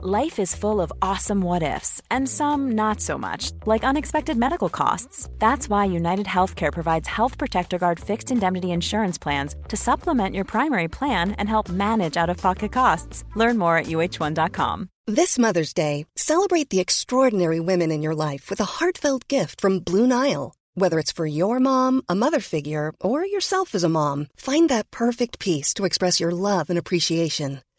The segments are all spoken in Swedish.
Life is full of awesome what ifs, and some not so much, like unexpected medical costs. That's why United Healthcare provides Health Protector Guard fixed indemnity insurance plans to supplement your primary plan and help manage out of pocket costs. Learn more at uh1.com. This Mother's Day, celebrate the extraordinary women in your life with a heartfelt gift from Blue Nile. Whether it's for your mom, a mother figure, or yourself as a mom, find that perfect piece to express your love and appreciation.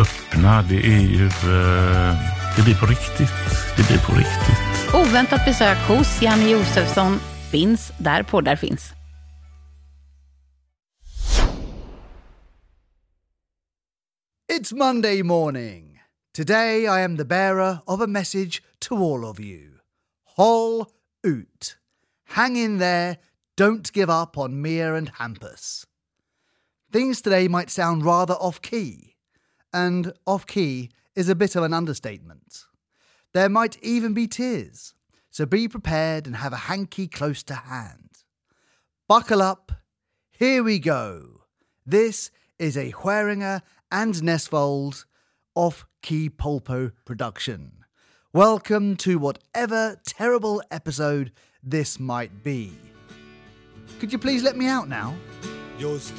öppna. Det är ju... eh, det blir på riktigt. Det blir på riktigt. Oväntat besök hos Janne Josefsson finns där poddar finns. It's Monday morning. Today I am the bearer of a message to all of you. Hol ut. Hang in there. Don't give up on Mia and Hampus. Things today might sound rather off key, and off key is a bit of an understatement. There might even be tears, so be prepared and have a hanky close to hand. Buckle up. Here we go. This is a Hueringer and Nesvold off key Polpo production. Welcome to whatever terrible episode this might be. Could you please let me out now? Just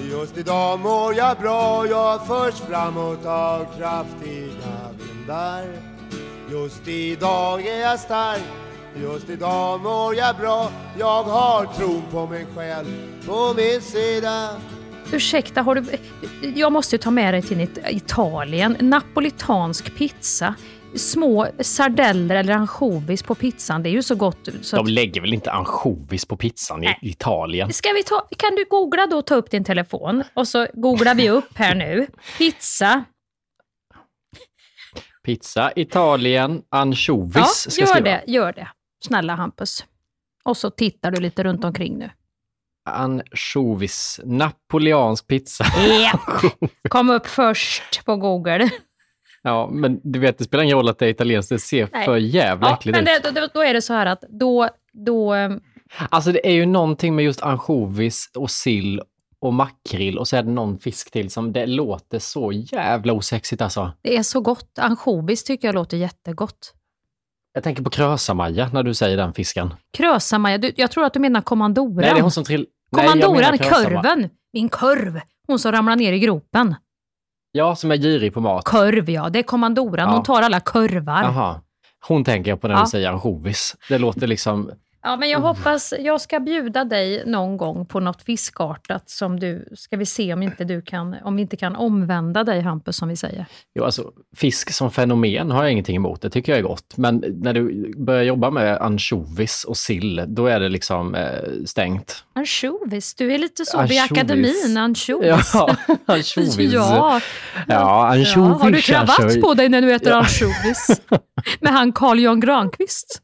Just idag mår jag bra Jag förs framåt av kraftiga vindar Just idag är jag stark Just idag mår jag bra Jag har tron på mig själv på min sida Ursäkta, har du... Jag måste ju ta med dig till Italien. Napolitansk pizza. Små sardeller eller ansjovis på pizzan. Det är ju så gott. Så De lägger väl inte ansjovis på pizzan i Nej. Italien? Ska vi ta... Kan du googla då, ta upp din telefon och så googlar vi upp här nu. Pizza. Pizza, Italien, ansjovis. Ja, ska jag gör skriva. det, gör det. Snälla Hampus. Och så tittar du lite runt omkring nu. Ansjovis, napoleansk pizza. Ja, kom upp först på Google. Ja, men du vet, det spelar ingen roll att det är italienskt. Det ser Nej. för jävla Ja, äckligt men ut. det, då, då är det så här att då... då ehm, Alltså det är ju någonting med just ansjovis och sill och makrill och så är det någon fisk till som det låter så jävla osexigt alltså. det är så gott. Ansjovis tycker jag låter jättegott. Jag tänker på krösamaja när du säger den fisken. Krösamaja, du, jag tror att du menar kommandoran. Nej, det är hon som trill... Nej, kommandoran, krösama- kurven. Min kurv. Hon som ramlar ner i gropen. Ja, som är girig på mat. Kurv, ja. Det är kommandoran. Ja. Hon tar alla kurvar. Jaha. Hon tänker jag på när Ja. du säger ansjovis. Det låter liksom... Ja, men jag hoppas, jag ska bjuda dig någon gång på något fiskartat som du, ska vi se om inte du kan, om vi inte kan omvända dig Hampus som vi säger. Jo, alltså, fisk som fenomen har jag ingenting emot. Det tycker jag är gott. Men när du börjar jobba med ansjovis och sill, då är det liksom eh, stängt. Ansjovis, du är lite så vid Ansjovis. akademin, ansjovis. Ja, ansjovis. Ja. Ja, ansjovis. Ja, har du kravatt på dig när du äter Ja. ansjovis? Med han Carl Jan Granqvist.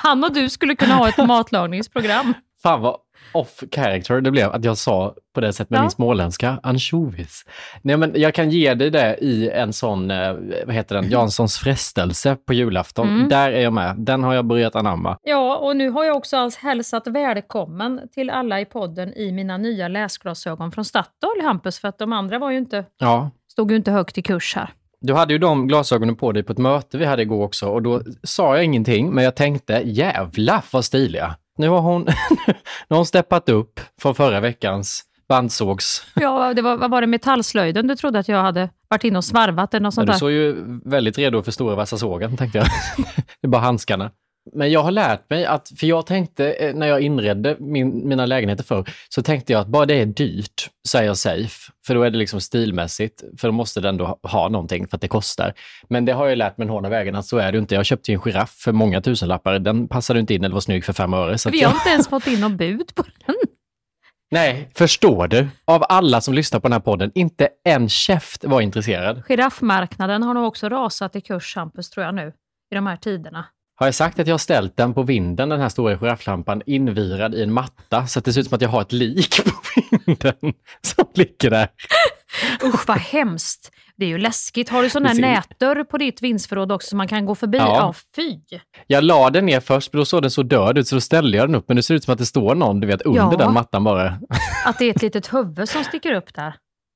Han och du skulle kunna ha ett matlagningsprogram. Fan vad off character det blev att jag sa på det sättet med Ja. min småländska, ansjovis. Nej men jag kan ge dig det i en sån, eh, vad heter den, Janssons frestelse på julafton. Mm. Där är jag med. Den har jag börjat anamma. Ja, och nu har jag också alls hälsat välkommen till alla i podden i mina nya läsglasögon från Statoil, Hampus, för att de andra var ju inte, Ja, stod ju inte högt i kurs här. Du hade ju de glasögonen på dig på ett möte vi hade igår också och då sa jag ingenting, men jag tänkte jävla vad stiliga. Nu har hon, nu har hon steppat upp från förra veckans bandsågs. Ja, det var, vad var det, metallslöjden du trodde att jag hade varit inne och svarvat eller något Ja, sånt du där? såg ju väldigt redo för stora vassa sågen, tänkte jag. Det är bara handskarna. Men jag har lärt mig att, för jag tänkte eh, när jag inredde min, mina lägenheter förr, så tänkte jag att bara det är dyrt så är jag safe. För då är det liksom stilmässigt, för då måste den då ha- någonting för att det kostar. Men det har jag lärt mig den hårda vägen att så är det inte. Jag köpte ju en giraff för många tusenlappar. Den passade inte in eller var snygg för fem öre. Så Vi har jag, inte ens fått in någon bud på den. Nej, förstår du? Av alla som lyssnar på den här podden, inte en käft var intresserad. Giraffmarknaden har nog också rasat i kurs, Hampus, tror jag nu, i de här tiderna. Har jag sagt att jag har ställt den på vinden, den här stora girafflampan, invirad i en matta, så att det ser ut som att jag har ett lik på vinden som ligger där. Usch, vad hemskt. Det är ju läskigt. Har du sån här Det nätdörr på ditt vindsförråd också som man kan gå förbi? Ja. Ja, fy. Jag la den ner först, men då såg den så död ut, så då ställde jag den upp, men det ser ut som att det står någon, du vet, under Ja. den mattan bara. Att det är ett litet huvud som sticker upp där.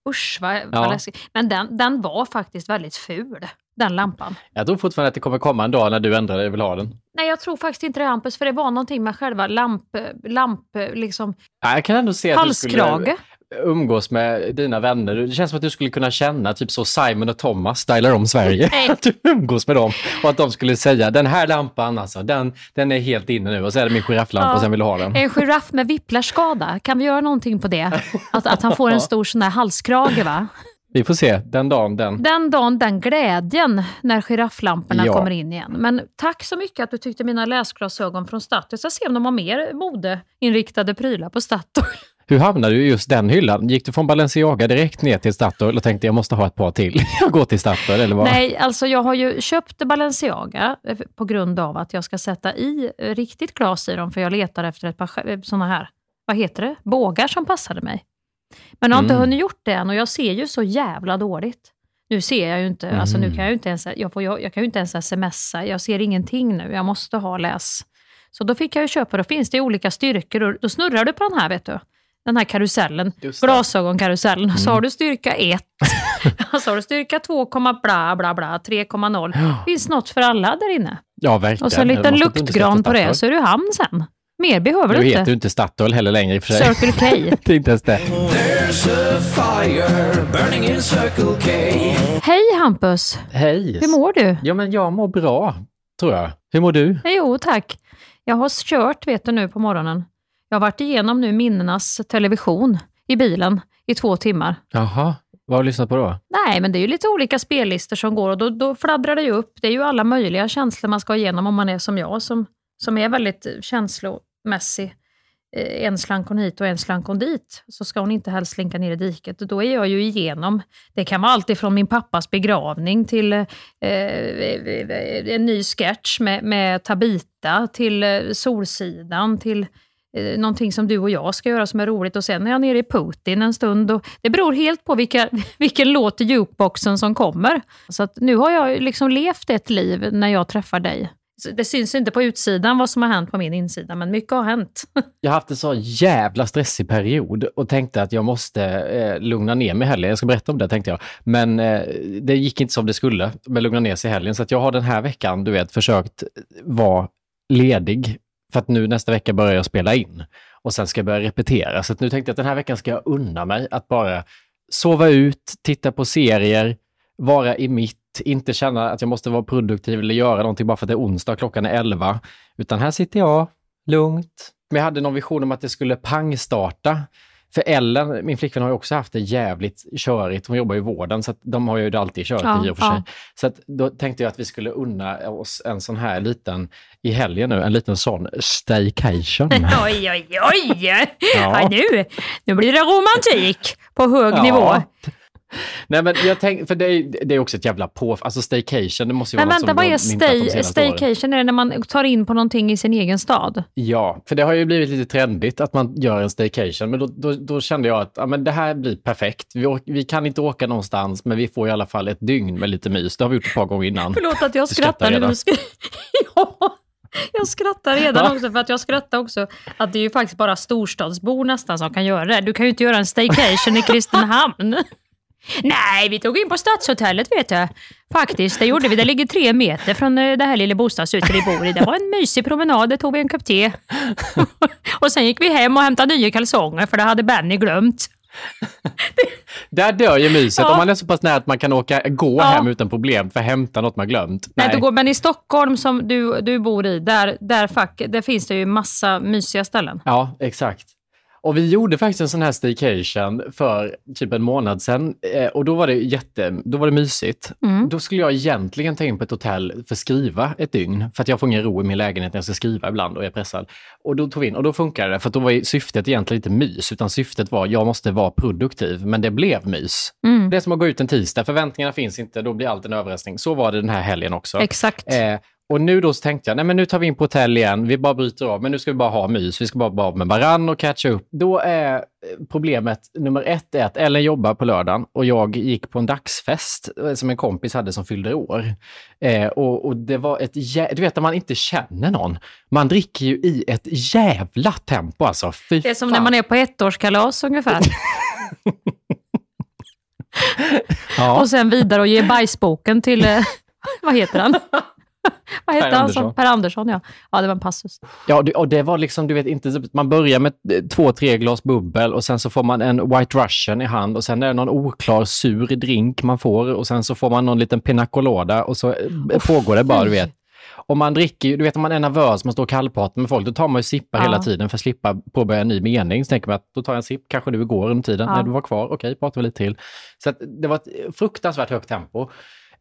Usch, vad, Ja. läskigt. Men den, den var faktiskt väldigt ful, den lampan. Jag tror fortfarande att det kommer komma en dag när du ändrar dig och vill ha den. Nej, jag tror faktiskt inte det Hampus, för det var någonting med själva lamp, lamp liksom, Ja, Jag kan ändå se att du halskrage. skulle umgås med dina vänner. Det känns som att du skulle kunna känna, typ så Simon och Thomas stylar om Sverige. Nej. Att du umgås med dem och att de skulle säga, den här lampan alltså, den, den är helt inne nu och så är det min girafflampa Ja. och sen vill du ha den. En giraff med whiplashskada, kan vi göra någonting på det? Att, att han får en stor sån där halskrage va? Vi får se, den dagen, den. Den dagen, den glädjen när girafflamporna Ja. kommer in igen. Men tack så mycket att du tyckte mina läsglasögon från Statoil. Jag ska se om de har mer modeinriktade prylar på Statoil. Hur hamnade du i just den hyllan? Gick du från Balenciaga direkt ner till Statoil och tänkte jag måste ha ett par till? Jag går till Statoil eller vad? Nej, alltså jag har ju köpt Balenciaga eh, på grund av att jag ska sätta i eh, riktigt glas i dem, för jag letar efter ett par sådana här, vad heter det, bågar som passade mig. Men jag har inte Mm. hunnit gjort det än och jag ser ju så jävla dåligt. Nu ser jag ju inte, alltså nu kan jag ju inte ens, jag, får, jag, jag kan ju inte ens smsa, jag ser ingenting nu, jag måste ha läs. Så då fick jag ju köpa, då finns det olika styrkor och då snurrar du på den här vet du. Den här karusellen, glasögonkarusellen. Så Mm. har du styrka 1, så har du styrka 2, bla bla bla, 3,0. finns något för alla där inne. Ja, verkligen. Och så en liten luktgran på det, så är du hamn sen. Mer behöver Nu du heter inte. du inte Statoil heller längre i och för sig. Circle K. det är inte ens det. There's a fire burning in Circle K. Hej Hampus! Hej! Hur mår du? Ja, men jag mår bra, tror jag. Hur mår du? Jo, tack. Jag har kört, vet du nu, på morgonen. Jag har varit igenom nu minnenas television i bilen i två timmar. Jaha, vad har du lyssnat på då? Nej, men det är ju lite olika spellistor som går och då, då fladdrar det ju upp. Det är ju alla möjliga känslor man ska igenom om man är som jag, som, som är väldigt känslomässig. Eh, En slank hon hit och en slank hon dit, så ska hon inte helst slinka ner i diket. Då är jag ju igenom, det kan vara allt ifrån min pappas begravning till eh, eh, en ny sketch med, med Tabita, till eh, Solsidan, till eh, någonting som du och jag ska göra som är roligt och sen är jag nere i Putin en stund. Och det beror helt på vilka, vilken låt i jukeboxen som kommer. Så att nu har jag liksom levt ett liv när jag träffar dig. Så Det syns inte på utsidan vad som har hänt på min insida, men mycket har hänt. Jag har haft en så jävla stressig period och tänkte att jag måste eh, lugna ner mig i helgen. Jag ska berätta om det tänkte jag. Men eh, det gick inte som det skulle med lugna ner sig i helgen. Så att jag har den här veckan, du vet, försökt vara ledig. För att nu nästa vecka börjar jag spela in. Och sen ska jag börja repetera. Så att nu tänkte jag att den här veckan ska jag unna mig att bara sova ut, titta på serier, vara i mitt, inte känna att jag måste vara produktiv eller göra någonting bara för att det är onsdag och klockan är 11. Utan här sitter jag, lugnt. Men jag hade någon vision om att det skulle pangstarta. För Ellen, min flickvän, har ju också haft det jävligt körigt. Hon jobbar ju i vården, så att de har ju det alltid körigt Ja, i och för sig. ja. Så att då tänkte jag att vi skulle unna oss en sån här liten, i helgen nu, en liten sån staycation. oj, oj, oj! Ja. Ja, nu, nu blir det romantik på hög nivå. Nej men jag tänkte, för det är, det är också ett jävla på, alltså staycation, det måste ju Men vara vänta, något vad är stay, staycation? Är det när man tar in på någonting i sin egen stad? Ja, för det har ju blivit lite trendigt att man gör en staycation, men då, då, då kände jag att ja, men det här blir perfekt. Vi, vi kan inte åka någonstans, men vi får i alla fall ett dygn med lite mys. Det har vi gjort ett par gånger innan. Förlåt att jag skrattar skrattar. ja, jag skrattar redan också, för att jag skrattar också att det är ju faktiskt bara storstadsbor nästan som kan göra det. Du kan ju inte göra en staycation i Kristinehamn. Nej, vi tog in på Stadshotellet vet du. Faktiskt, det gjorde vi. Det ligger tre meter från eh, det här lilla bostadshuset vi bor i. Det var en mysig promenad, det tog vi en kopp te. och sen gick vi hem och hämtade nya kalsonger, för det hade Benny glömt. Där dör ju myset. Ja. Om man är så pass nära att man kan åka, gå Ja. hem utan problem för att hämta något man glömt. Nej, det går, men i Stockholm som du, du bor i, där, där, fack, där finns det ju massa mysiga ställen. Ja, exakt. Och vi gjorde faktiskt en sån här staycation för typ en månad sedan eh, och då var det jätte, då var det mysigt. Mm. Då skulle jag egentligen ta in på ett hotell för att skriva ett dygn, för att jag får ingen ro i min lägenhet när jag ska skriva ibland och är pressad. Och då tog vi in, och då funkade det, för då var syftet egentligen inte mys, utan syftet var jag måste vara produktiv, men det blev mys. Mm. Det är som att gå ut en tisdag, förväntningarna finns inte, då blir allt en överraskning. Så var det den här helgen också. Exakt. Eh, och nu då så tänkte jag, nej men nu tar vi in på hotell igen, vi bara bryter av, men nu ska vi bara ha mys, vi ska bara vara med varann och catcha upp. Då är eh, problemet nummer ett är att Ellen jobbar på lördagen och jag gick på en dagsfest eh, som en kompis hade som fyllde år. Eh, och, och det var ett, jä- du vet när man inte känner någon, man dricker ju i ett jävla tempo alltså. Fy Det är som fan. när man är på ettårskalas ungefär. Ja. Och sen vidare och ge bajsboken till, eh, vad heter han? vad heter Per han? Andersson. Som, per Andersson, ja. Ja, det var en passus. Ja, och det var liksom, du vet, inte, man börjar med eh, två, tre glas bubbel och sen så får man en White Russian i hand och sen är det någon oklar sur drink man får och sen så får man någon liten pina colada och så eh, pågår det bara, du vet. Och man dricker ju, du vet om man är nervös, man står och kallpratar med folk, då tar man ju sippar Ja. hela tiden för att slippa påbörja en ny mening. Så tänker man att då tar jag en sipp, kanske du går under tiden, Ja. när du var kvar, okej, pratar vi lite till. Så att det var ett fruktansvärt högt tempo.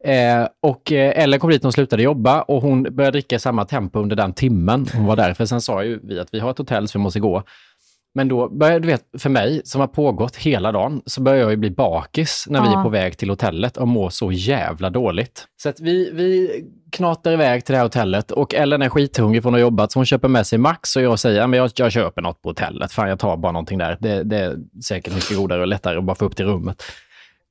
Eh, och eh, Ellen kom dit när hon slutade jobba och hon började dricka i samma tempo under den timmen hon var där. För sen sa ju vi att vi har ett hotell så vi måste gå. Men då började, du vet, för mig som har pågått hela dagen, så börjar jag ju bli bakis när vi Ja. är på väg till hotellet och mår så jävla dåligt. Så att vi, vi knatar iväg till det här hotellet och Ellen är skithungrig för hon har jobbat så hon köper med sig Max och jag säger, "Ja, men jag, jag köper något på hotellet. Fan, jag tar bara någonting där. Det, det är säkert mycket godare och lättare att bara få upp till rummet.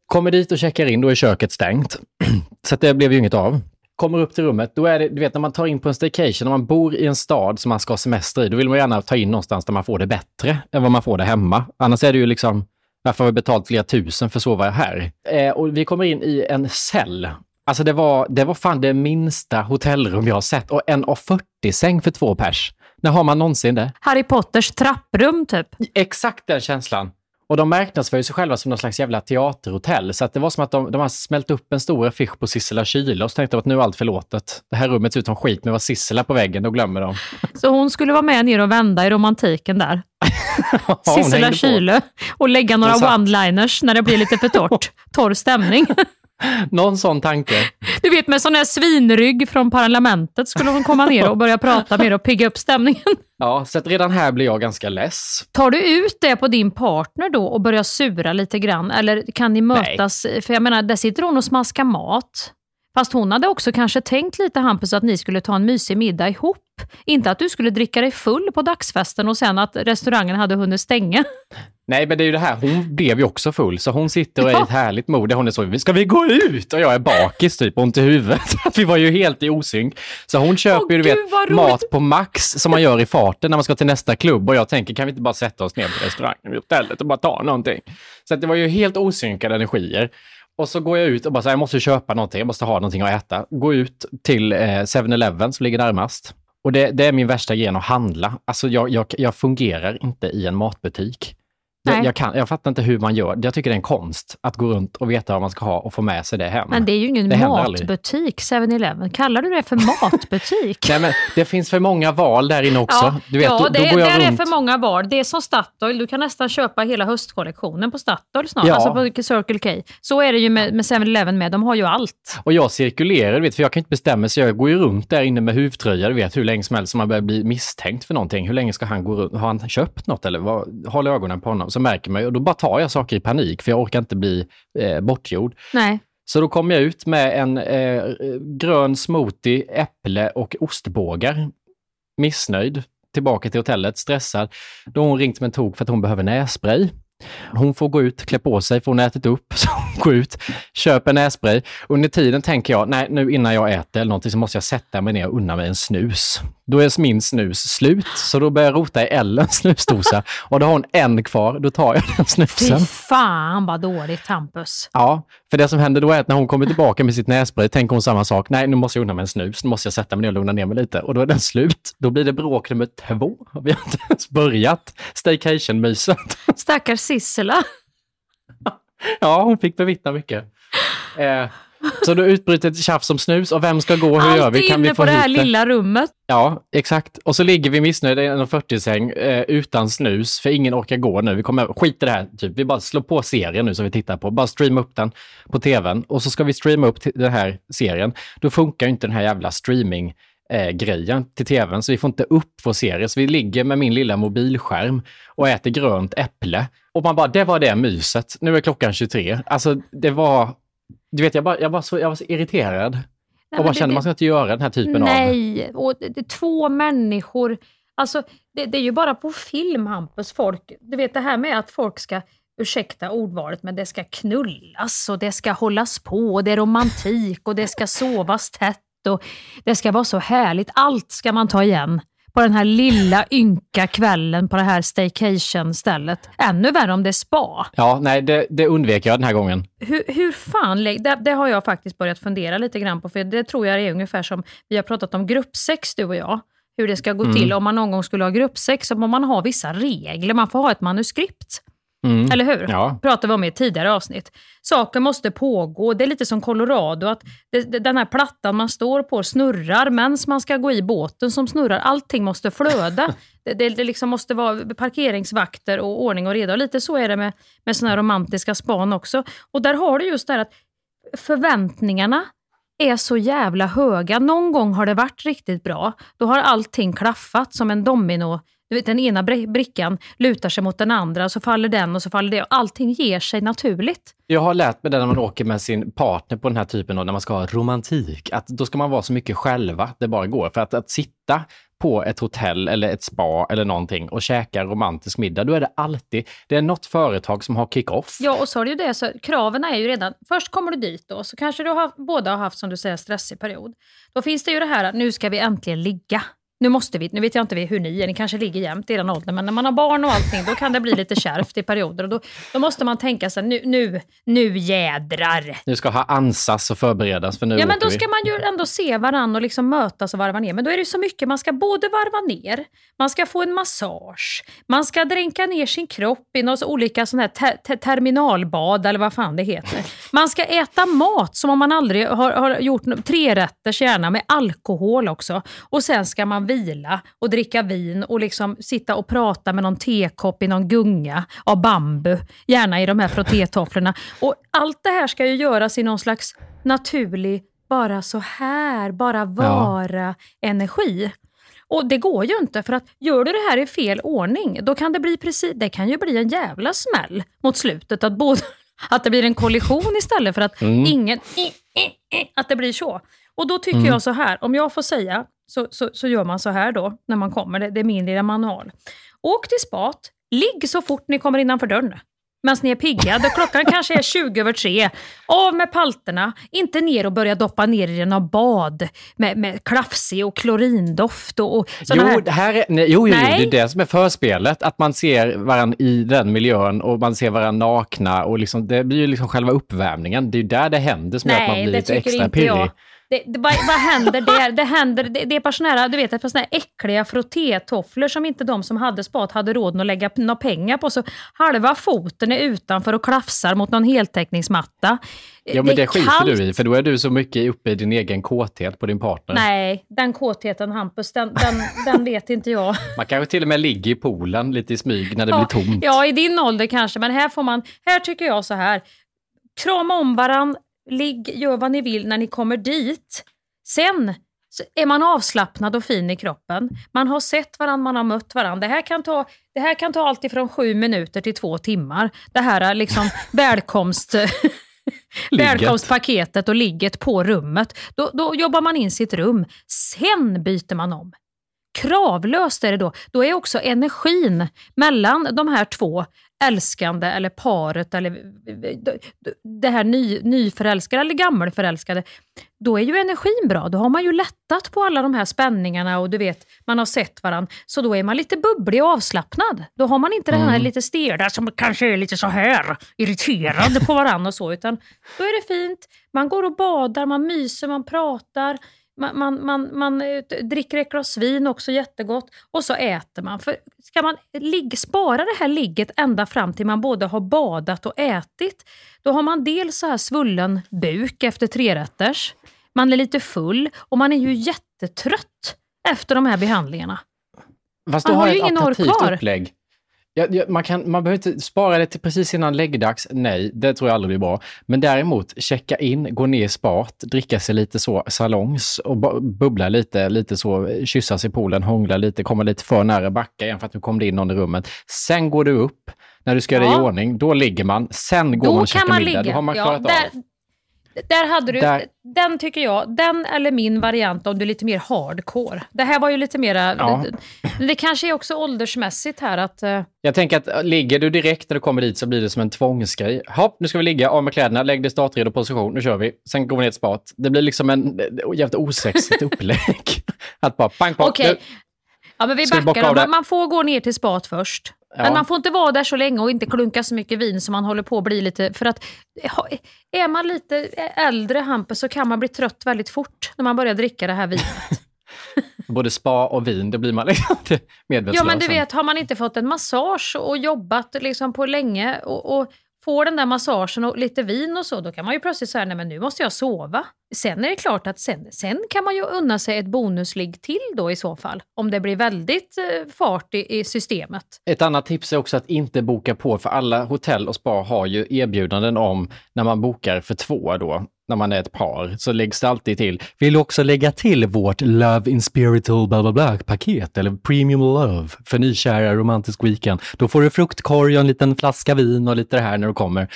Kommer dit och checkar in, då är köket stängt. så det blev ju inget av. Kommer upp till rummet, då är det, du vet när man tar in på en staycation, när man bor i en stad som man ska ha semester i, då vill man gärna ta in någonstans där man får det bättre än vad man får det hemma. Annars är det ju liksom, varför har vi betalt flera tusen för att sova här? Eh, och vi kommer in i en cell. Alltså det var, det var fan det minsta hotellrum jag har sett och en A40-säng för två pers. När har man någonsin det? Harry Potters trapprum typ. Exakt den känslan. Och de marknadsför sig själva som någon slags jävla teaterhotell. Så att det var som att de, de har smält upp en stor affisch på Sissela kyla och så tänkte de att nu är allt förlåtet. Det här rummet ser ut som skit, men det var Sissela på väggen, då glömmer de. Så hon skulle vara med ner och vända i romantiken där. Ja, Sissela. Kyle. Och lägga några one-liners när det blir lite för torrt. Torr stämning. Någon sån tanke. Du vet med sån här svinrygg från parlamentet skulle hon komma ner och börja prata mer och pigga upp stämningen. Ja, så redan här blir jag ganska less. Tar du ut det på din partner då och börjar sura lite grann? Eller kan ni mötas? För jag menar, där sitter hon och smaskar mat. Fast hon hade också kanske tänkt lite Hampus att ni skulle ta en mysig middag ihop. Inte att du skulle dricka dig full på dagsfesten och sen att restaurangen hade hunnit stänga. Nej, men det är ju det här, hon blev ju också full, så hon sitter och är i ett härligt mod. Hon är så, ska vi gå ut? Och jag är bakis typ, ont i huvudet. Vi var ju helt i osynk. Så hon köper ju, du vet, mat på Max som man gör i farten när man ska till nästa klubb. Och jag tänker, kan vi inte bara sätta oss ner på restaurangen vid hotellet och bara ta någonting? Så det var ju helt osynkade energier. Och så går jag ut och bara så här, jag måste köpa någonting, jag måste ha någonting att äta. Går ut till eh, 7-Eleven som ligger närmast. Och det, det är min värsta gen att handla. Alltså jag, jag, jag fungerar inte i en matbutik. Jag, jag, kan, jag fattar inte hur man gör. Jag tycker det är en konst att gå runt och veta vad man ska ha och få med sig det hem. Men det är ju ingen Det matbutik, 7-Eleven. Kallar du det för matbutik? Nej, men det finns för många val där inne också. Ja, du vet, ja då, det, då går jag där är runt. för många val. Det är som Statoil, du kan nästan köpa hela höstkollektionen på Statoil snart, Ja. alltså på Circle K. Så är det ju med, med 7-Eleven med, de har ju allt. Och jag cirkulerar, du vet, för jag kan inte bestämma så jag går ju runt där inne med huvtröja, du vet, hur länge som helst som man börjar bli misstänkt för någonting. Hur länge ska han gå runt? Har han köpt något eller vad? Håll ögonen på honom. Så märker man ju, och då bara tar jag saker i panik, för jag orkar inte bli eh, bortgjord. Nej. Så då kom jag ut med en eh, grön smoothie, äpple och ostbågar. Missnöjd. Tillbaka till hotellet, stressad. Då har hon ringt med en tok för att hon behöver nässpray. Hon får gå ut, klä på sig, för hon har ätit upp. Så går ut, köper nässpray. Under tiden tänker jag, nej nu innan jag äter eller någonting så måste jag sätta mig ner och unna mig en snus. Då är min snus slut, så då börjar jag rota i Ellens snusdosa. Och då har hon en kvar, då tar jag den Fy snusen. fan vad dåligt Hampus. Ja, för det som händer då är att när hon kommer tillbaka med sitt nässpray tänker hon samma sak. Nej, nu måste jag unna mig en snus. Nu måste jag sätta mig ner och lugna ner mig lite. Och då är den slut. Då blir det bråk nummer två. Vi har inte ens börjat staycation-myset. Stackars Sissela. Ja, hon fick bevittna mycket. Eh, Så då utbryter ett tjafs om snus och vem ska gå, hur Allt gör vi? Kan vi inne få på det här hit lilla rummet. Ja, exakt. Och så ligger vi missnöjda i en 40-säng eh, utan snus, för ingen orkar gå nu. Vi kommer skit i det här, typ. vi bara slår på serien nu som vi tittar på, bara streama upp den på tvn och så ska vi streama upp den här serien. Då funkar ju inte den här jävla streaming eh, grejen till tvn, så vi får inte upp vår serie. Så vi ligger med min lilla mobilskärm och äter grönt äpple. Och man bara, det var det myset. Nu är klockan 23. Alltså, det var... Du vet, jag, bara, jag, var, så, jag var så irriterad. Nej, och bara kände, man ska inte göra den här typen av... Nej, och det, det, två människor. Alltså, det, det är ju bara på film, Hampus. Folk, du vet det här med att folk ska, ursäkta ordvalet, men det ska knullas och det ska hållas på och det är romantik och det ska sovas tätt och det ska vara så härligt. Allt ska man ta igen på den här lilla ynka kvällen på det här staycation-stället. Ännu värre om det är spa. Ja, nej, det, det undvek jag den här gången. Hur, hur fan, det, det har jag faktiskt börjat fundera lite grann på, för det tror jag är ungefär som vi har pratat om gruppsex du och jag. Hur det ska gå Mm. till om man någon gång skulle ha gruppsex, så må man ha vissa regler. Man får ha ett manuskript. Mm. Eller hur? Ja. pratade vi om i ett tidigare avsnitt. Saker måste pågå. Det är lite som Colorado, att det, det, den här plattan man står på snurrar medan man ska gå i båten som snurrar. Allting måste flöda. det, det, det liksom måste vara parkeringsvakter och ordning och reda. Och lite så är det med, med såna här romantiska span också. Och där har du just det här att förväntningarna är så jävla höga. Någon gång har det varit riktigt bra. Då har allting klaffat som en domino. Du vet, den ena bri- brickan lutar sig mot den andra, så faller den och så faller det. Och Allting ger sig naturligt. Jag har lärt mig det när man åker med sin partner på den här typen av, när man ska ha romantik, att då ska man vara så mycket själva det bara går. För att, att sitta på ett hotell eller ett spa eller någonting och käka romantisk middag, då är det alltid, det är något företag som har kick-off. Ja, och så har du ju det, så kraven är ju redan... Först kommer du dit då, så kanske du har, båda har haft, som du säger, stressig period. Då finns det ju det här att nu ska vi äntligen ligga. Nu måste vi, nu vet jag inte hur ni är, ni kanske ligger jämt i er ålder, men när man har barn och allting, då kan det bli lite kärvt i perioder. Och då, då måste man tänka sig, nu, nu, nu jädrar. Nu ska ha ansas och förberedas, för nu Ja, men då vi. ska man ju ändå se varann och liksom mötas och varva ner. Men då är det ju så mycket, man ska både varva ner, man ska få en massage, man ska dränka ner sin kropp i några olika sån här te- te- terminalbad eller vad fan det heter. Man ska äta mat som om man aldrig har, har gjort no- trerätters gärna med alkohol också. Och sen ska man vila och dricka vin och liksom sitta och prata med någon tekopp i någon gunga av bambu, gärna i de här frottétofflorna. Och allt det här ska ju göras i någon slags naturlig, bara så här, bara vara energi. Och det går ju inte, för att gör du det här i fel ordning, då kan det bli precis, det kan ju bli en jävla smäll mot slutet. Att, både, att det blir en kollision istället för att Mm. ingen... Att det blir så. Och då tycker Mm. jag så här, om jag får säga, så, så, så gör man så här då, när man kommer. Det, det är min lilla manual. Åk till spat, ligg så fort ni kommer innanför dörren. Medan ni är pigga. Då klockan kanske är 20 över tre. Av med palterna, inte ner och börja doppa ner i något bad med, med klafsig och klorindoft och, och Jo, här. det här är, nej, jo, jo, Nej. det är det som är förspelet, att man ser varandra i den miljön och man ser varandra nakna och liksom, det blir ju liksom själva uppvärmningen. Det är ju där det händer som gör att man Nej, blir lite extra pirrig. jag. Det, det, vad, vad händer där? Det, händer, det, det är här, du vet, ett par såna här äckliga frottétofflor som inte de som hade spat hade råd att lägga några pengar på. Så halva foten är utanför och klafsar mot någon heltäckningsmatta. Ja, men det, är skiter kallt. du i, för då är du så mycket uppe i din egen kåthet på din partner. Nej, den kåtheten Hampus, den, den, den vet inte jag. Man kanske till och med ligger i poolen lite i smyg när det blir tomt. Ja, i din ålder kanske, men här får man, här tycker jag så här. Krama om varann, ligg, gör vad ni vill när ni kommer dit. Sen är man avslappnad och fin i kroppen. Man har sett varandra, man har mött varandra. Det här kan ta, det här kan ta allt ifrån sju minuter till två timmar. Det här är liksom välkomst... Välkomstpaketet och ligget på rummet. Då, då jobbar man in sitt rum. Sen byter man om. Kravlöst är det då. Då är också energin mellan de här två älskande eller paret eller det här ny, nyförälskade eller gammelförälskade. Då är ju energin bra. Då har man ju lättat på alla de här spänningarna och du vet, man har sett varandra. Så då är man lite bubblig och avslappnad. Då har man inte den här Mm. lite stela som kanske är lite så här irriterad på varandra och så, utan då är det fint. Man går och badar, man myser, man pratar. Man, man, man, man eh, dricker ett glas vin också jättegott och så äter man. För ska man ligga, spara det här ligget ända fram till man både har badat och ätit, då har man dels så här svullen buk efter trerätters, man är lite full och man är ju jättetrött efter de här behandlingarna. Fast Man du har har ju ingen ork kvar. upplägg. Ja, ja, man, kan, man behöver inte spara det till precis innan läggdags. Nej, det tror jag aldrig blir bra. Men däremot checka in, gå ner i spat, dricka sig lite så salongs och bubbla lite, lite så, kyssas i poolen, hångla lite, komma lite för nära, backa igen för att nu kom det in någon i rummet. Sen går du upp, när du ska göra dig i Ja. ordning, då ligger man. Sen går Då man och käkar middag. ligga. Då har man Ja, klarat där, av. Där hade du, Där- den tycker jag, den eller min variant om du är lite mer hardcore. Det här var ju lite mera, Ja. det, det kanske är också åldersmässigt här att, eh, Jag tänker att äh, ligger du direkt när du kommer dit så blir det som en tvångsgrej. Hopp, nu ska vi ligga, av med kläderna, lägg dig startredo position, nu kör vi. Sen går vi ner till spat. Det blir liksom en eh, jävligt osexigt upplägg. att bara pang, pang. okej. nu- Ja, men vi backar. Man, man får gå ner till spat först. Ja. Men man får inte vara där så länge och inte klunka så mycket vin så man håller på att bli lite... För att är man lite äldre, Hampus, så kan man bli trött väldigt fort när man börjar dricka det här vinet. Både spa och vin, då blir man liksom medvetslös. Ja, men du vet, har man inte fått en massage och jobbat liksom på länge och, och får den där massagen och lite vin och så, då kan man ju plötsligt säga, nej men nu måste jag sova. Sen är det klart att sen, sen kan man ju unna sig ett bonusligg till då i så fall, om det blir väldigt eh, fart i, i systemet. Ett annat tips är också att inte boka på, för alla hotell och spa har ju erbjudanden om när man bokar för två då, när man är ett par, så läggs det alltid till. Vill du också lägga till vårt Love in Spiritual bla bla bla paket eller Premium Love för nykära romantisk weekend. Då får du fruktkorg och en liten flaska vin och lite det här när du kommer.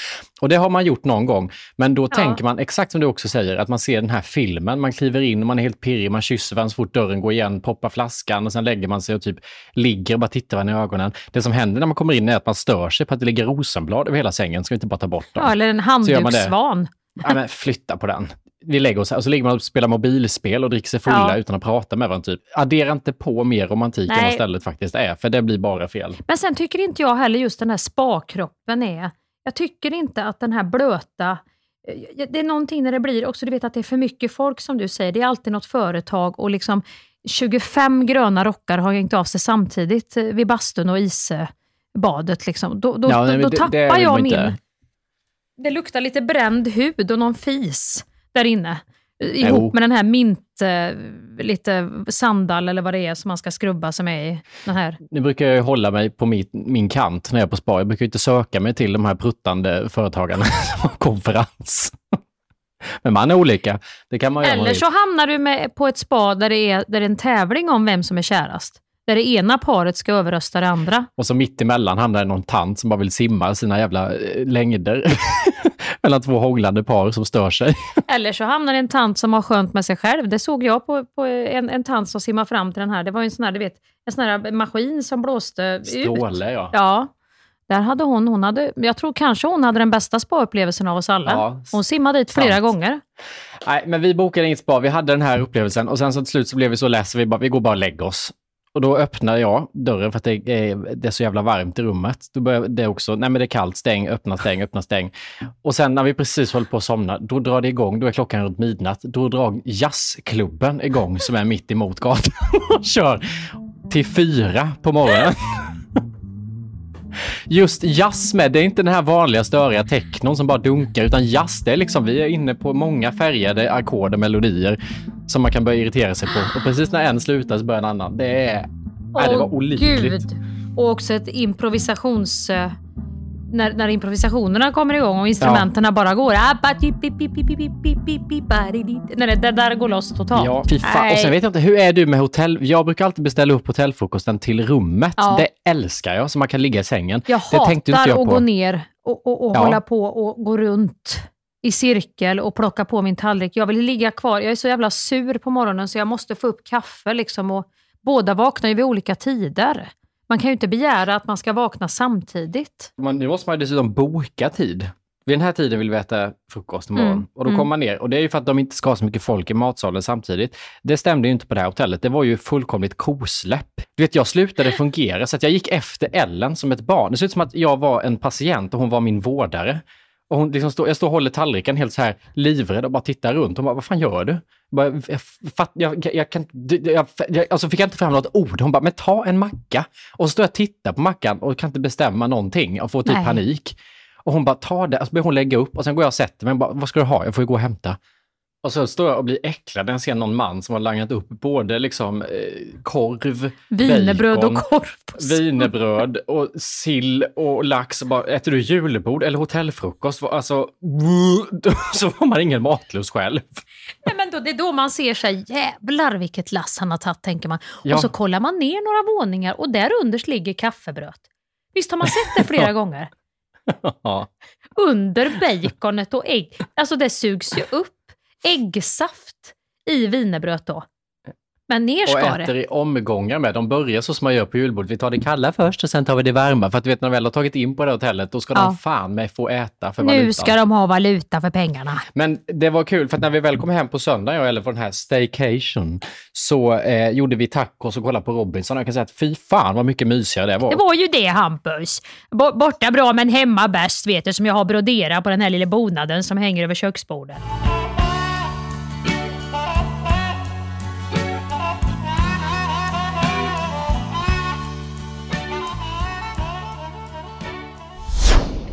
Och det har man gjort någon gång, men då tänker man exakt som du också säger, att man ser den här filmen, man kliver in och man är helt pirrig, man kysser varandra så fort dörren går igen, poppar flaskan och sen lägger man sig och typ ligger och bara tittar varandra i ögonen. Det som händer när man kommer in är att man stör sig på att det ligger rosenblad över hela sängen, ska vi inte bara ta bort dem? Ja, eller en Så Ja, men flytta på den. Vi lägger oss här och så ligger man och spelar mobilspel och dricker sig fulla Ja. utan att prata med varandra. Typ. Addera inte på mer romantik än Nej. vad stället faktiskt är, för det blir bara fel. Men sen tycker inte jag heller just den här spakroppen är... Jag tycker inte att den här blöta... eh, Det är någonting när det blir också, du vet att det är för mycket folk som du säger. Det är alltid något företag och liksom 25 gröna rockar har hängt av sig samtidigt eh, vid bastun och isbadet. Liksom. Då, då, Ja, då, då det- tappar det jag min... inte. Det luktar lite bränd hud och någon fis där inne. eh, Ihop Jo. med den här mint, eh, lite sandal eller vad det är som man ska skrubba sig med i den här. Nu brukar jag hålla mig på min, min kant när jag är på spa. Jag brukar inte söka mig till de här pruttande företagarna som konferens. Men man är olika. Det kan man Eller så hamnar du med på ett spa där det, är, där det är en tävling om vem som är kärast. Där det ena paret ska överrösta det andra. Och så mitt emellan hamnar det någon tant som bara vill simma sina jävla eh, längder mellan två hånglande par som stör sig. Eller så hamnar det en tant som har skönt med sig själv. Det såg jag på, på en, en tant som simmar fram till den här. Det var en sån här, du vet, en sån här maskin som blåste ut. Stråle, ja. Ja. Där hade hon, hon hade, jag tror kanske hon hade den bästa spaupplevelsen av oss alla. Ja, hon simmade dit flera sant. gånger. Nej, men vi bokade inget spa. Vi hade den här upplevelsen och sen så till slut så blev vi så less vi bara, vi går bara och lägger oss. Och då öppnar jag dörren för att det är, det är så jävla varmt i rummet. Då börjar det också, nej men det är kallt, stäng, öppna, stäng, öppna, stäng. Och sen när vi precis håller på att somna, då drar det igång, då är klockan runt midnatt. Då drar jazzklubben igång som är mitt emot gatan och kör till fyra på morgonen. Just jazz med, det är inte den här vanliga störiga technon som bara dunkar, utan jazz, det är liksom, vi är inne på många färgade ackord och melodier som man kan börja irritera sig på. Och precis när en slutar så börjar en annan. Det är, nej, det var Åh, olidligt. Gud. Och också ett improvisations... eh, När, när improvisationerna kommer igång och instrumenten bara går. När det där, där går loss totalt. Ja, fy fan. Och sen vet jag inte, hur är du med hotell? Jag brukar alltid beställa upp hotellfrukosten till rummet. Ja. Det älskar jag, så man kan ligga i sängen. Jag det hatar jag att gå ner och, och, och Ja. hålla på och gå runt i cirkel och plocka på min tallrik. Jag vill ligga kvar. Jag är så jävla sur på morgonen så jag måste få upp kaffe. Liksom, och båda vaknar ju vid olika tider. Man kan ju inte begära att man ska vakna samtidigt. Man, nu måste man ju dessutom boka tid. Vid den här tiden vill vi äta frukost imorgon. Mm, Och då mm. kommer man ner. Och det är ju för att de inte ska ha så mycket folk i matsalen samtidigt. Det stämde ju inte på det här hotellet. Det var ju fullkomligt kosläpp. Du vet, jag slutade fungera så att jag gick efter Ellen som ett barn. Det ser ut som att jag var en patient och hon var min vårdare. Och hon liksom står, jag står och håller tallriken helt så här livrädd och bara tittar runt. Hon bara, vad fan gör du? Jag, bara, jag, fatt, jag, jag, jag kan jag, jag, alltså fick jag inte fram något ord. Hon bara, men ta en macka. Och så står jag och tittar på mackan och kan inte bestämma någonting och får typ Nej. panik. Och hon bara, ta det. Och så börjar hon lägga upp och sen går jag och sätter mig. och Bara, vad ska du ha? Jag får ju gå och hämta. Och så står jag och blir äcklad när jag ser någon man som har langat upp både liksom eh, korv, Wienerbröd och korv på Wienerbröd och sill och lax. Och bara, äter du julbord eller hotellfrukost? Alltså, så får man ingen matlust själv. Nej, men då, det är då man ser sig, jävlar vilket lass han har tagit, tänker man. Ja. Och så kollar man ner några våningar och där underst ligger kaffebröd. Visst har man sett det flera gånger? Under baconet och ägg. Alltså det sugs ju upp äggsaft i wienerbröd då. Men ner Och ska äter det. i omgångar med. De börjar så som man gör på julbordet. Vi tar det kalla först och sen tar vi det varma. För att du vet när de väl har tagit in på det hotellet, då ska Ja. de fan med få äta för Nu valutan. ska de ha valuta för pengarna. Men det var kul för att när vi väl kom hem på söndag, jag eller från den här staycation, så eh, gjorde vi tacos och kollade på Robinson. Jag kan säga att fy fan vad mycket mysigare det var. Det var ju det Hampus. Bo- Borta bra men hemma bäst vet du som jag har broderat på den här lilla bonaden som hänger över köksbordet.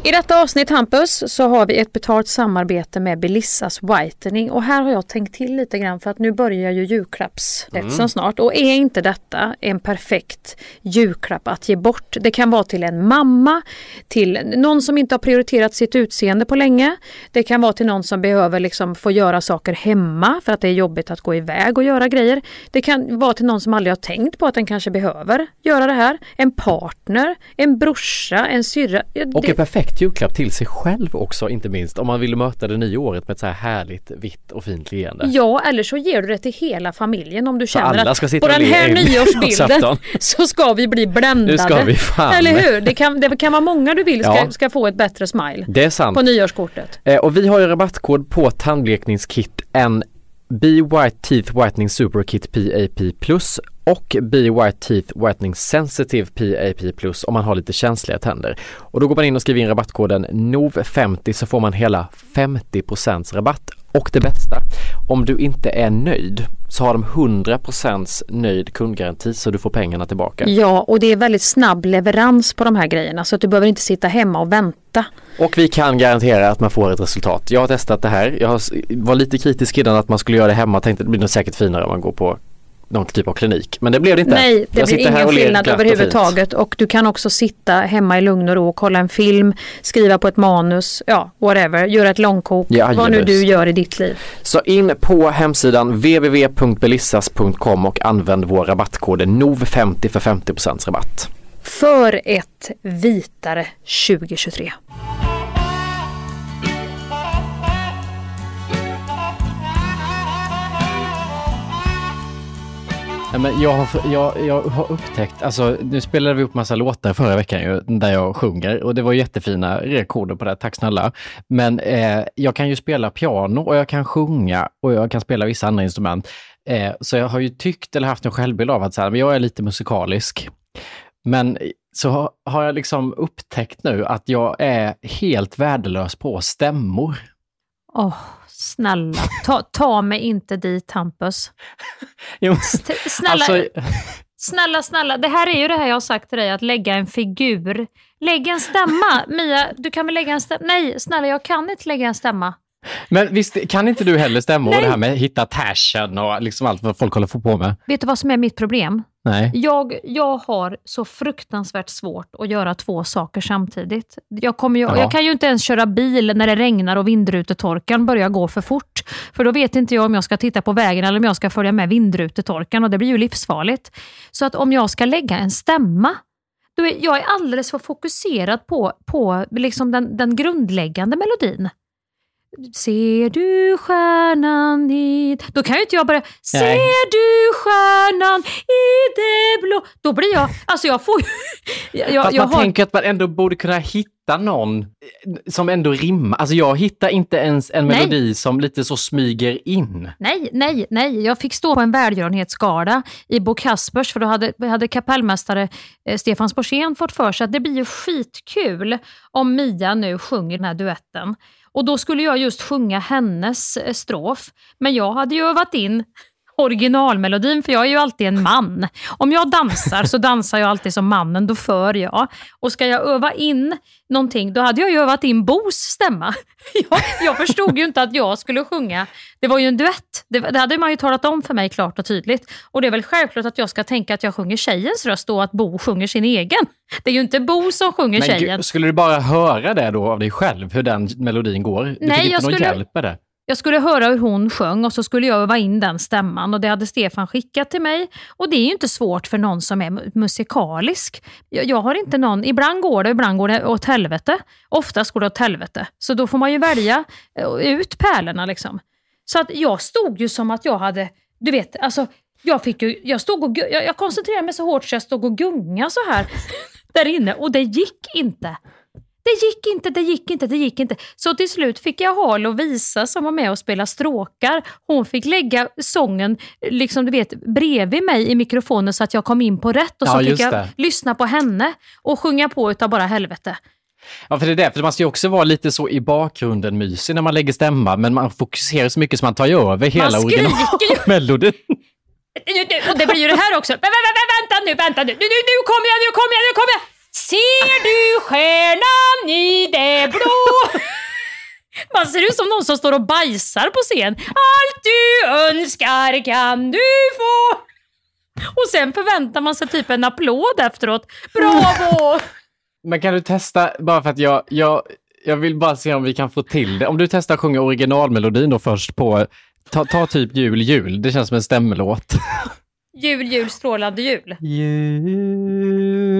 I detta avsnitt Hampus så har vi ett betalt samarbete med Belissas Whitening och här har jag tänkt till lite grann för att nu börjar ju julklappshetsen Mm. snart och är inte detta en perfekt julklapp att ge bort? Det kan vara till en mamma, till någon som inte har prioriterat sitt utseende på länge. Det kan vara till någon som behöver liksom få göra saker hemma för att det är jobbigt att gå iväg och göra grejer. Det kan vara till någon som aldrig har tänkt på att den kanske behöver göra det här. En partner, en brorsa, en syrra. Och det- en perfekt julklapp till sig själv också, inte minst. Om man vill möta det nya året med ett så här härligt, vitt och fint leende. Ja, eller så ger du det till hela familjen om du känner alla att på den här en nyårsbilden så ska vi bli bländade. Nu ska vi fan. Eller hur? Det kan, det kan vara många du vill ska, Ja. ska få ett bättre smile Det är sant. på nyårskortet. Eh, och vi har ju rabattkod på tandblekningskit en Be White Teeth Whitening Super Kit PAP Plus och Be White Teeth Whitening Sensitive PAP Plus om man har lite känsliga tänder. Och då går man in och skriver in rabattkoden NOV50 så får man hela 50% rabatt. Och det bästa, om du inte är nöjd så har de 100% nöjd kundgaranti så du får pengarna tillbaka. Ja, och det är väldigt snabb leverans på de här grejerna så att du behöver inte sitta hemma och vänta. Och vi kan garantera att man får ett resultat. Jag har testat det här. Jag var lite kritisk innan att man skulle göra det hemma. Tänkte det blir nog säkert finare om man går på någon typ av klinik. Men det blev det inte. Nej, det Jag blir ingen skillnad glatt och överhuvudtaget och du kan också sitta hemma i lugn och ro och kolla en film, skriva på ett manus, ja whatever, göra ett långkok, Ja, vad nu du gör i ditt liv. Så in på hemsidan www.belissas.com och använd vår rabattkod NOV50 för 50% rabatt. För ett vitare 2023. Men jag, har, jag, jag har upptäckt, alltså nu spelade vi upp massa låtar förra veckan ju, där jag sjunger och det var jättefina rekorder på det, tack snälla. Men eh, jag kan ju spela piano och jag kan sjunga och jag kan spela vissa andra instrument. Eh, så jag har ju tyckt eller haft en självbild av att så här, men jag är lite musikalisk. Men så har jag liksom upptäckt nu att jag är helt värdelös på stämmor. Åh, snälla, ta, ta mig inte dit Hampus. St- Snälla, alltså, snälla, snälla. Det här är ju det här jag har sagt till dig, att lägga en figur. Lägg en stämma. Mia, du kan väl lägga en stämma? Nej, snälla, jag kan inte lägga en stämma. Men visst kan inte du heller stämmor och Nej. det här med hitta tashen och liksom allt vad folk håller på med? Vet du vad som är mitt problem? Nej. Jag, jag har så fruktansvärt svårt att göra två saker samtidigt. Jag, kommer ju, Ja. jag kan ju inte ens köra bil när det regnar och vindrutetorkaren börjar gå för fort. För då vet inte jag om jag ska titta på vägen eller om jag ska följa med vindrutetorkaren och det blir ju livsfarligt. Så att om jag ska lägga en stämma, då är jag är alldeles för fokuserad på, på liksom den, den grundläggande melodin. Ser du stjärnan i... Då kan ju inte jag börja... Ser du stjärnan i det blå... Då blir jag... Alltså jag får ju... Jag, jag, Fast jag man har... tänker att man ändå borde kunna hitta någon eh, som ändå rimmar. Alltså jag hittar inte ens en Nej. melodi som lite så smyger in. Nej, nej, nej. Jag fick stå på en välgörenhetsgala i Bo Kaspers för då hade, hade kapellmästare eh, Stefan Sporsén fått för sig att det blir ju skitkul om Mia nu sjunger den här duetten. Och då skulle jag just sjunga hennes eh, strof. Men jag hade ju övat in originalmelodin, för jag är ju alltid en man. Om jag dansar så dansar jag alltid som mannen, då för jag. Och ska jag öva in någonting, då hade jag ju övat in Bos stämma. Jag, jag förstod ju inte att jag skulle sjunga. Det var ju en duett. Det, det hade man ju talat om för mig klart och tydligt. Och det är väl självklart att jag ska tänka att jag sjunger tjejens röst och att Bo sjunger sin egen. Det är ju inte Bo som sjunger Men tjejen. skulle du bara höra det då av dig själv, hur den melodin går? Du Nej, fick inte jag någon skulle- hjälp med det? Jag skulle höra hur hon sjöng och så skulle jag öva in den stämman och det hade Stefan skickat till mig. Och det är ju inte svårt för någon som är mu- musikalisk. Jag, jag har inte någon, ibland går det, ibland går det åt helvete. Oftast går det åt helvete. Så då får man ju välja eh, ut pärlorna liksom. Så att jag stod ju som att jag hade, du vet, alltså jag fick ju, jag stod och, jag, jag koncentrerade mig så hårt så jag stod och gunga så här där inne och det gick inte. Det gick inte, det gick inte, det gick inte. Så till slut fick jag ha Lovisa som var med och spelade stråkar. Hon fick lägga sången liksom du vet, bredvid mig i mikrofonen så att jag kom in på rätt. Och så Ja, fick just jag det. lyssna på henne och sjunga på utav bara helvete. Ja, för det är därför man ska ju också vara lite så i bakgrunden mysig när man lägger stämma, men man fokuserar så mycket så man tar ju över hela originalmelodin. Och det blir ju det här också. Vä- vä- vä- vä- Vänta nu, vänta nu. Nu, nu, nu kommer jag, nu kommer jag, nu kommer jag. Ser du stjärnan i det blå? Man ser ut som någon som står och bajsar på scen. Allt du önskar kan du få. Och sen förväntar man sig typ en applåd efteråt. Bravo! Men kan du testa, bara för att jag, jag, jag vill bara se om vi kan få till det. Om du testar att sjunga originalmelodin då först på, ta, ta typ jul, jul. Det känns som en stämmelåt. Jul, jul, strålande jul. Jul.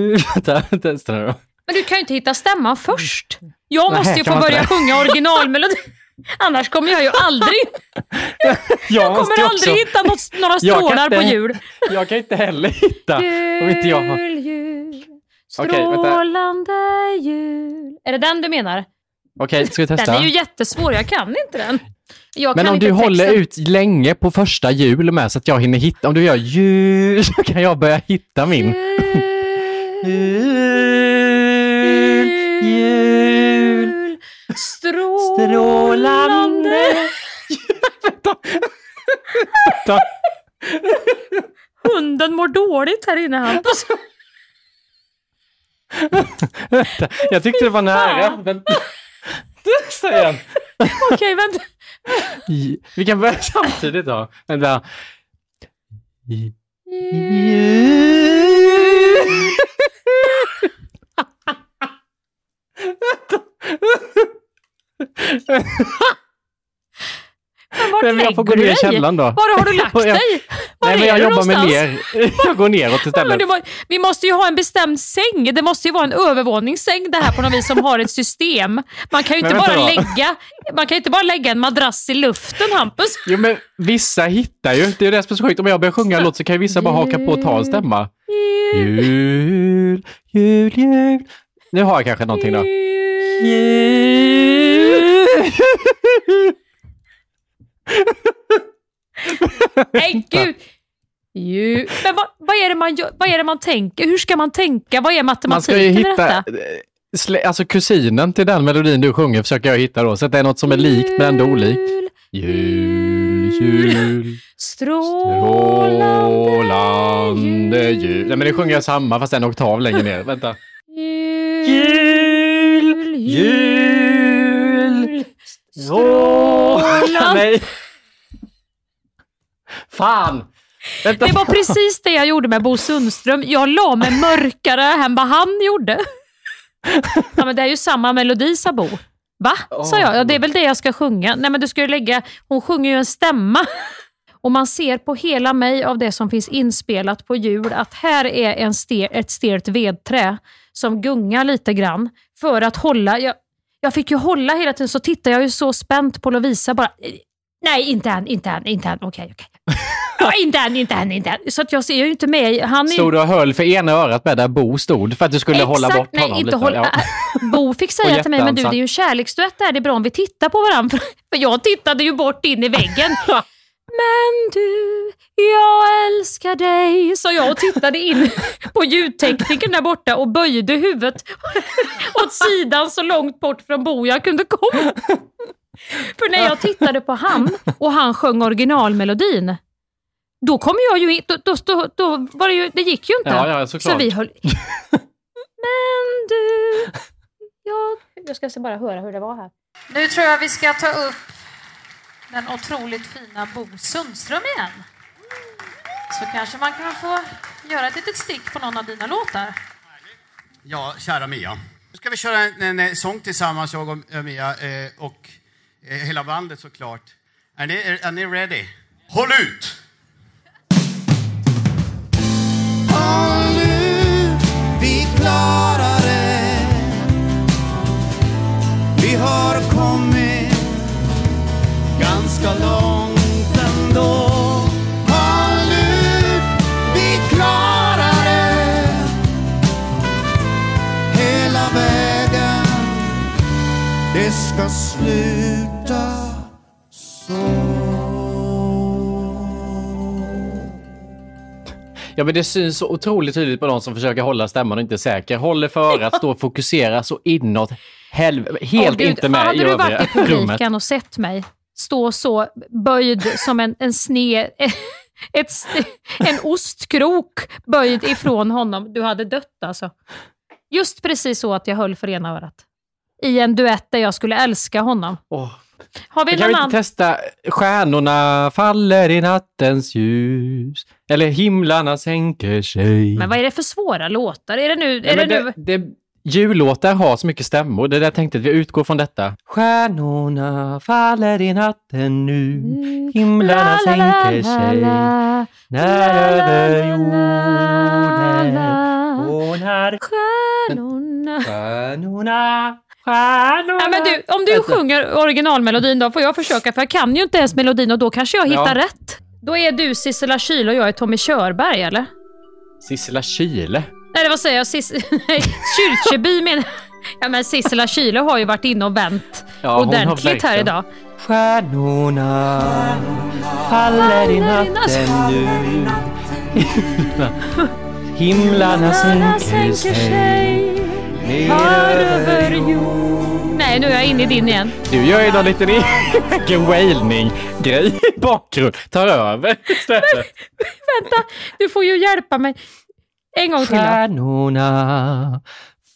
Vänta, testa nu då. Men du kan ju inte hitta stämman först. Jag Nej, måste ju kan få börja sjunga originalmelodin. Annars kommer jag ju aldrig... Jag måste kommer ju aldrig också- hitta något, några Jag strålar på jul. Jag kan inte heller hitta. Om inte jag har... Jul, jul, strålande jul. Är det den du menar? Okej, ska vi testa? Den är ju jättesvår, jag kan inte den. Jag Men om du håller texten. ut länge på första jul med så att jag hinner hitta, om du gör jul så kan jag börja hitta min. Jul, jul, strålande. Vänta. Hunden mår dåligt här inne Hampus. Vänta. Jag tyckte det var nära. Vänta. Testa igen. Okej, vänta. Vi kan börja samtidigt då. Vänta. J- Men vart Nej, men jag får gå ner i källaren då. Var har du lagt dig? Var Nej, men jag jobbar med ner. Jag går neråt istället. du må, vi måste ju ha en bestämd säng. Det måste ju vara en övervåningssäng det här på något vis som har ett system. Man kan ju inte bara då. lägga man kan inte bara lägga en madrass i luften Hampus. Jo men vissa hittar ju, det är ju det som är så sjukt. Om jag börjar sjunga en låt så kan ju vissa bara haka på och ta en stämma. Jul, jul, jul. Nu har jag kanske någonting då. Nej gud. Ju. Men vad, vad, är det man vad är det man tänker? Hur ska man tänka? Vad är Man ska matematiken ju i hitta, detta? eh, slä- alltså kusinen till den melodin du sjunger försöker jag hitta då. Så att det är något som är likt men ändå olikt. Jul, jul, strålande jul. Nej men det sjunger jag samma fast en oktav längre ner. Vänta. Jul, jul, strålande... Nej. Fan! Vänta. Det var precis det jag gjorde med Bo Sundström. Jag la mig mörkare än vad han gjorde. Ja, men det är ju samma melodi, sa Bo. Va? sa jag. Ja, det är väl det jag ska sjunga. Nej, men du ska ju lägga... Hon sjunger ju en stämma. Och man ser på hela mig av det som finns inspelat på jul att här är en ster, ett stelt vedträ som gungar lite grann för att hålla... Jag, jag fick ju hålla hela tiden, så tittade jag ju så spänt på Lovisa bara. Nej, inte än, inte än, inte än. Okej, okej. Ja, inte än, inte än, inte än. Så att jag ser ju inte med. Han är... Stod du och höll för ena örat med där Bo stod för att du skulle hålla bort nej, honom inte lite? hålla, Ja. Bo fick säga till mig, men du det är ju en kärleksduett där, det är bra om vi tittar på varandra. För jag tittade ju bort in i väggen. Men du, jag älskar dig, sa jag och tittade in på ljudteknikern där borta och böjde huvudet åt sidan så långt bort från Bo jag kunde komma. För när jag tittade på han och han sjöng originalmelodin, då kom jag ju in, då, då, då, då var det ju, det gick ju inte. Ja, ja, såklart. så vi höll... Men du, jag, jag ska bara höra hur det var här. Nu tror jag vi ska ta upp den otroligt fina Bo Sundström igen. Så kanske man kan få göra ett litet stick på någon av dina låtar. Ja, kära Mia. Nu ska vi köra en, en, en sång tillsammans, jag och eh, Mia, eh, och eh, hela bandet såklart. Är ni, är, är ni ready? Håll ut! Håll ut, vi klarar det. Vi har kommit ganska långt ändå. Håll ut, vi klarar det. Hela vägen, det ska sluta Ja, men det syns så otroligt tydligt på de som försöker hålla stämman och inte är säker. Håller för örat, står och fokuserar så inåt helvete. Helt Gud, inte med hade i du varit övriga i publiken rummet. och sett mig stå så böjd som en, en sned... Ett, en ostkrok böjd ifrån honom. Du hade dött alltså. Just precis så att jag höll för ena örat. I en duett där jag skulle älska honom. Åh. Har vi kan vi inte testa Stjärnorna faller i nattens ljus eller himlarna sänker sig. Men vad är det för svåra låtar? Är det nu... Nej, Är det men nu... det, det, jullåtar har så mycket stämmor. Det där tänkte att vi utgår från detta. Stjärnorna faller i natten nu, himlarna La, la, la, sänker sig. När över jorden när Stjärnorna... stjärnorna, stjärnorna... Nej, men du, om du Vänta. sjunger originalmelodin då får jag försöka, för jag kan ju inte ens melodin och då kanske jag hittar Ja. rätt. Då är du Sissela Kyle och jag är Tommy Körberg, eller? Sissela Kyle. Nej, vad säger jag? Sis Nej, Kyrkjeby menar Ja, men Sissela Kyle har ju varit inne och vänt Ja, ordentligt här idag. Stjärnorna faller i natten nu. Himlarna sänker sig ner över jord. Nej, nu är jag inne i din igen. Du gör ju någon liten egen wailning-grej i bakgrund. Tar över istället. Vänta, du får ju hjälpa mig. En gång till då. Stjärnorna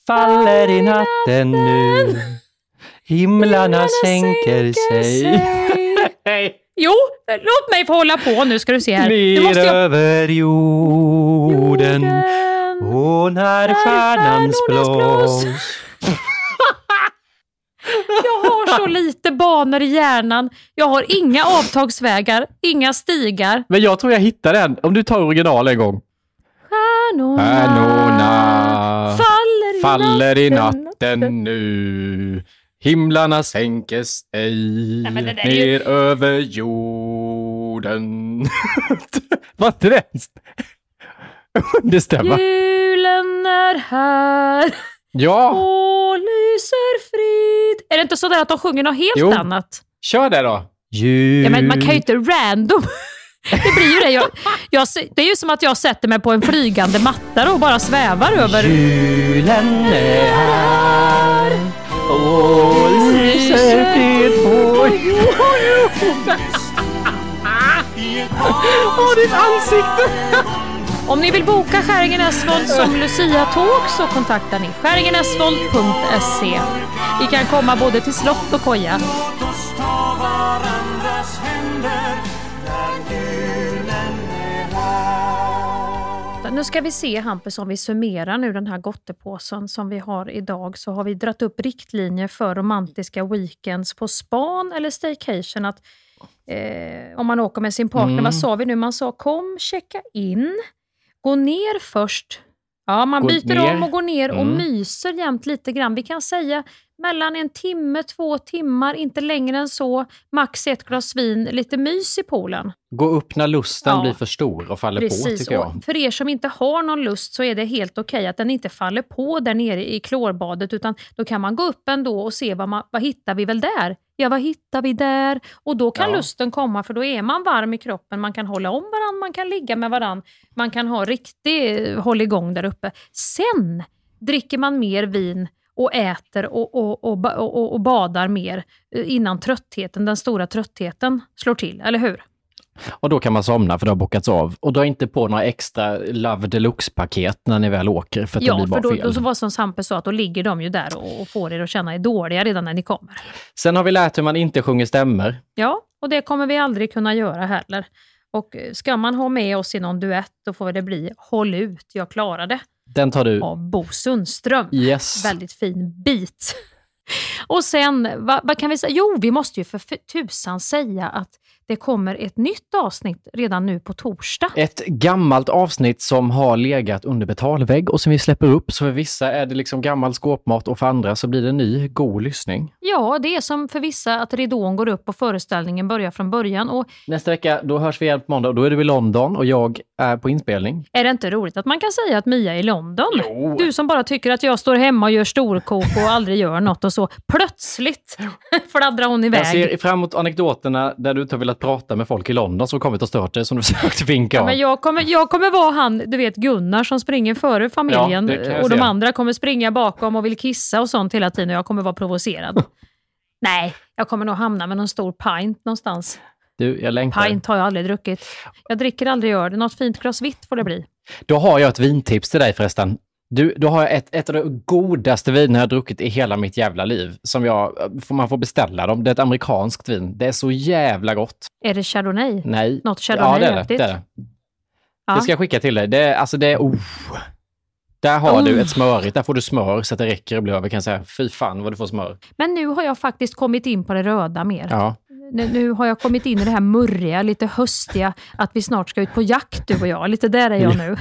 faller i natten nu. Himlarna sänker sig. Jo, låt mig få hålla på nu ska du se här. Nu Ner måste jag... över jorden. Och när stjärnan slås. Jag har så lite banor i hjärnan. Jag har inga avtagsvägar, inga stigar. Men jag tror jag hittar den. Om du tar original en gång. Stjärnorna Stjärnorna faller i faller i natten. natten nu. Himlarna sänker sig Nej, det är ju- ner över jorden. Var inte det understämma? Julen är här Ja, och lyser frid. Är det inte så där att de sjunger något helt Jo. annat? kör det då. Jul. Ja, men man kan ju inte random. Det blir ju det. Jag, jag, det är ju som att jag sätter mig på en flygande matta och bara svävar över. Julen är här och lyser fred på jorden. Åh, ditt ansikte! Om ni vill boka Skäringen Esvold som Lucia-tåg så kontaktar ni skäringenesvold.se. Vi kan komma både till slott och koja. Nu ska vi se Hampus, om vi summerar nu den här gottepåsen som vi har idag så har vi dratt upp riktlinjer för romantiska weekends på span eller staycation. Att, eh, om man åker med sin partner, Mm. vad sa vi nu? Man sa kom, checka in, gå ner först. Ja, man Gå byter ner. om och går ner och Mm. myser jämt lite grann. Vi kan säga mellan en timme, två timmar, inte längre än så. Max ett glas vin, lite mys i poolen. Gå upp när lusten Ja. blir för stor och faller på, Precis. tycker jag. För er som inte har någon lust så är det helt okej att den inte faller på där nere i klorbadet utan då kan man gå upp ändå och se vad, man, vad hittar vi väl där? Ja, vad hittar vi där? Och då kan Ja. lusten komma för då är man varm i kroppen, man kan hålla om varandra, man kan ligga med varandra, man kan ha riktig eh, håll igång där uppe. Sen dricker man mer vin och äter och, och, och, och, och badar mer eh, innan tröttheten, den stora tröttheten slår till, eller hur? Och då kan man somna för det har bockats av. Och dra inte på några extra Love Deluxe-paket när ni väl åker, för att det Ja, blir för bara då, fel. då så var som Sampe sa, att då ligger de ju där och, och får er att känna er dåliga redan när ni kommer. Sen har vi lärt hur man inte sjunger stämmer. Ja, och det kommer vi aldrig kunna göra heller. Och eh, ska man ha med oss i någon duett, då får det bli Håll ut, jag klarar det, Den tar du. av Bo Sundström. Yes. Väldigt fin bit. Och sen, vad, vad kan vi säga? Jo, vi måste ju för tusan säga att det kommer ett nytt avsnitt redan nu på torsdag. Ett gammalt avsnitt som har legat under betalvägg och som vi släpper upp. Så för vissa är det liksom gammal skåpmat och för andra så blir det ny, god lyssning. Ja, det är som för vissa att ridån går upp och föreställningen börjar från början. Och Nästa vecka, då hörs vi igen på måndag och då är du i London och jag är på inspelning. Är det inte roligt att man kan säga att Mia är i London? Du som bara tycker att jag står hemma och gör storkok och aldrig gör något och så plötsligt fladdrar hon iväg. Jag ser fram emot anekdoterna där du inte har velat prata med folk i London som kommit och stört dig som du försökte vinka Ja, men jag, kommer, jag kommer vara han, du vet Gunnar som springer före familjen Ja, och de se. andra kommer springa bakom och vill kissa och sånt hela tiden och jag kommer vara provocerad. Nej, jag kommer nog hamna med någon stor pint någonstans. Du, jag längtar. Pint har jag aldrig druckit. Jag dricker aldrig öl. Något fint glas vitt får det bli. Då har jag ett vintips till dig förresten. Du, då har jag ett, ett av de godaste viner jag druckit i hela mitt jävla liv. Som jag, får man får beställa dem. Det är ett amerikanskt vin. Det är så jävla gott. Är det chardonnay? Nej. Något Ja, det är det. det, är det. Ja. det ska jag skicka till dig. Det är, alltså det är, oh. Där har Oh. du ett smörigt. Där får du smör så att det räcker och blir över kan jag säga. Fy fan vad du får smör. Men nu har jag faktiskt kommit in på det röda mer. Ja. Nu, nu har jag kommit in i det här murriga, lite höstiga, att vi snart ska ut på jakt du och jag. Lite där är jag nu.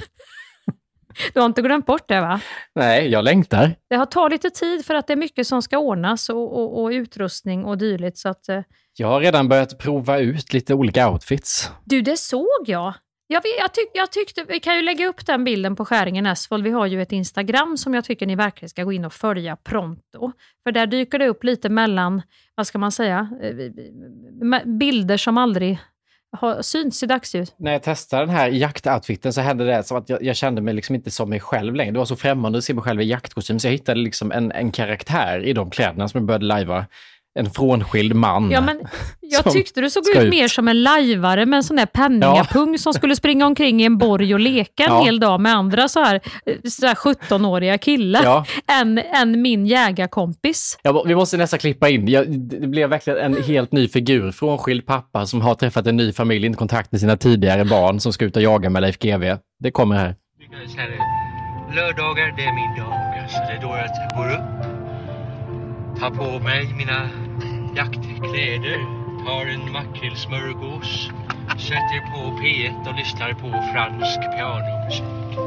Du har inte glömt bort det va? Nej, jag längtar. Det har tagit lite tid för att det är mycket som ska ordnas och, och, och utrustning och dylikt. Så att, eh, Jag har redan börjat prova ut lite olika outfits. du, det såg jag. Jag, jag, tyck, jag tyckte, vi kan ju lägga upp den bilden på Skäringen Esvold. Vi har ju ett Instagram som jag tycker ni verkligen ska gå in och följa pronto. För där dyker det upp lite mellan, vad ska man säga, eh, bilder som aldrig har synts i dagsljus. När jag testade den här jaktoutfiten så hände det som att jag, jag kände mig liksom inte som mig själv längre. Det var så främmande att se mig själv i jaktkostym så jag hittade liksom en, en karaktär i de kläderna som jag började lajva. En frånskild man. Ja, men jag tyckte du såg ut ut. mer som en lajvare med en sån där penningapung som skulle springa omkring i en borg och leka en Ja. hel dag med andra så här, eh, så här 17-åriga killar Ja. än, än min jägarkompis. Ja, vi måste nästan klippa in. Jag, det blev verkligen en helt ny figur. Frånskild pappa som har träffat en ny familj, inte kontakt med sina tidigare barn som ska ut och jaga med Leif GW. Det kommer här. Så lördagar, det är min dag. Alltså, det är då jag går upp, tar på mig mina jaktkläder, tar en makrillsmörgås, sätter på P1 och lyssnar på fransk pianomusik.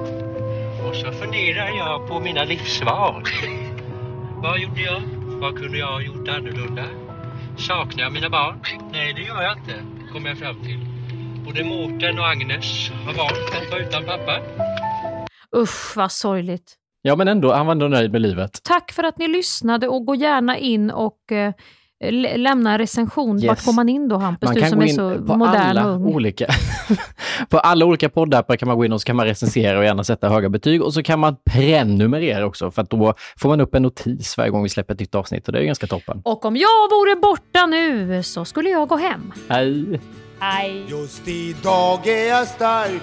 Och så funderar jag på mina livsval. Vad gjorde jag? Vad kunde jag ha gjort annorlunda? Saknar jag mina barn? Nej, det gör jag inte, kommer jag fram till. Både Mårten och Agnes har valt att vara utan pappa. Usch vad sorgligt. Ja, men ändå, han var ändå nöjd med livet. Tack för att ni lyssnade och gå gärna in och eh, lä- lämna en recension. Yes. Vart går man in då Hampus? Man du kan som gå är in så på modern alla och ung. olika, på alla olika poddappar kan man gå in och så kan man recensera och gärna sätta höga betyg och så kan man prenumerera också för att då får man upp en notis varje gång vi släpper ett nytt avsnitt och det är ganska toppen. Och om jag vore borta nu så skulle jag gå hem. Hej! Hej. Just idag är jag stark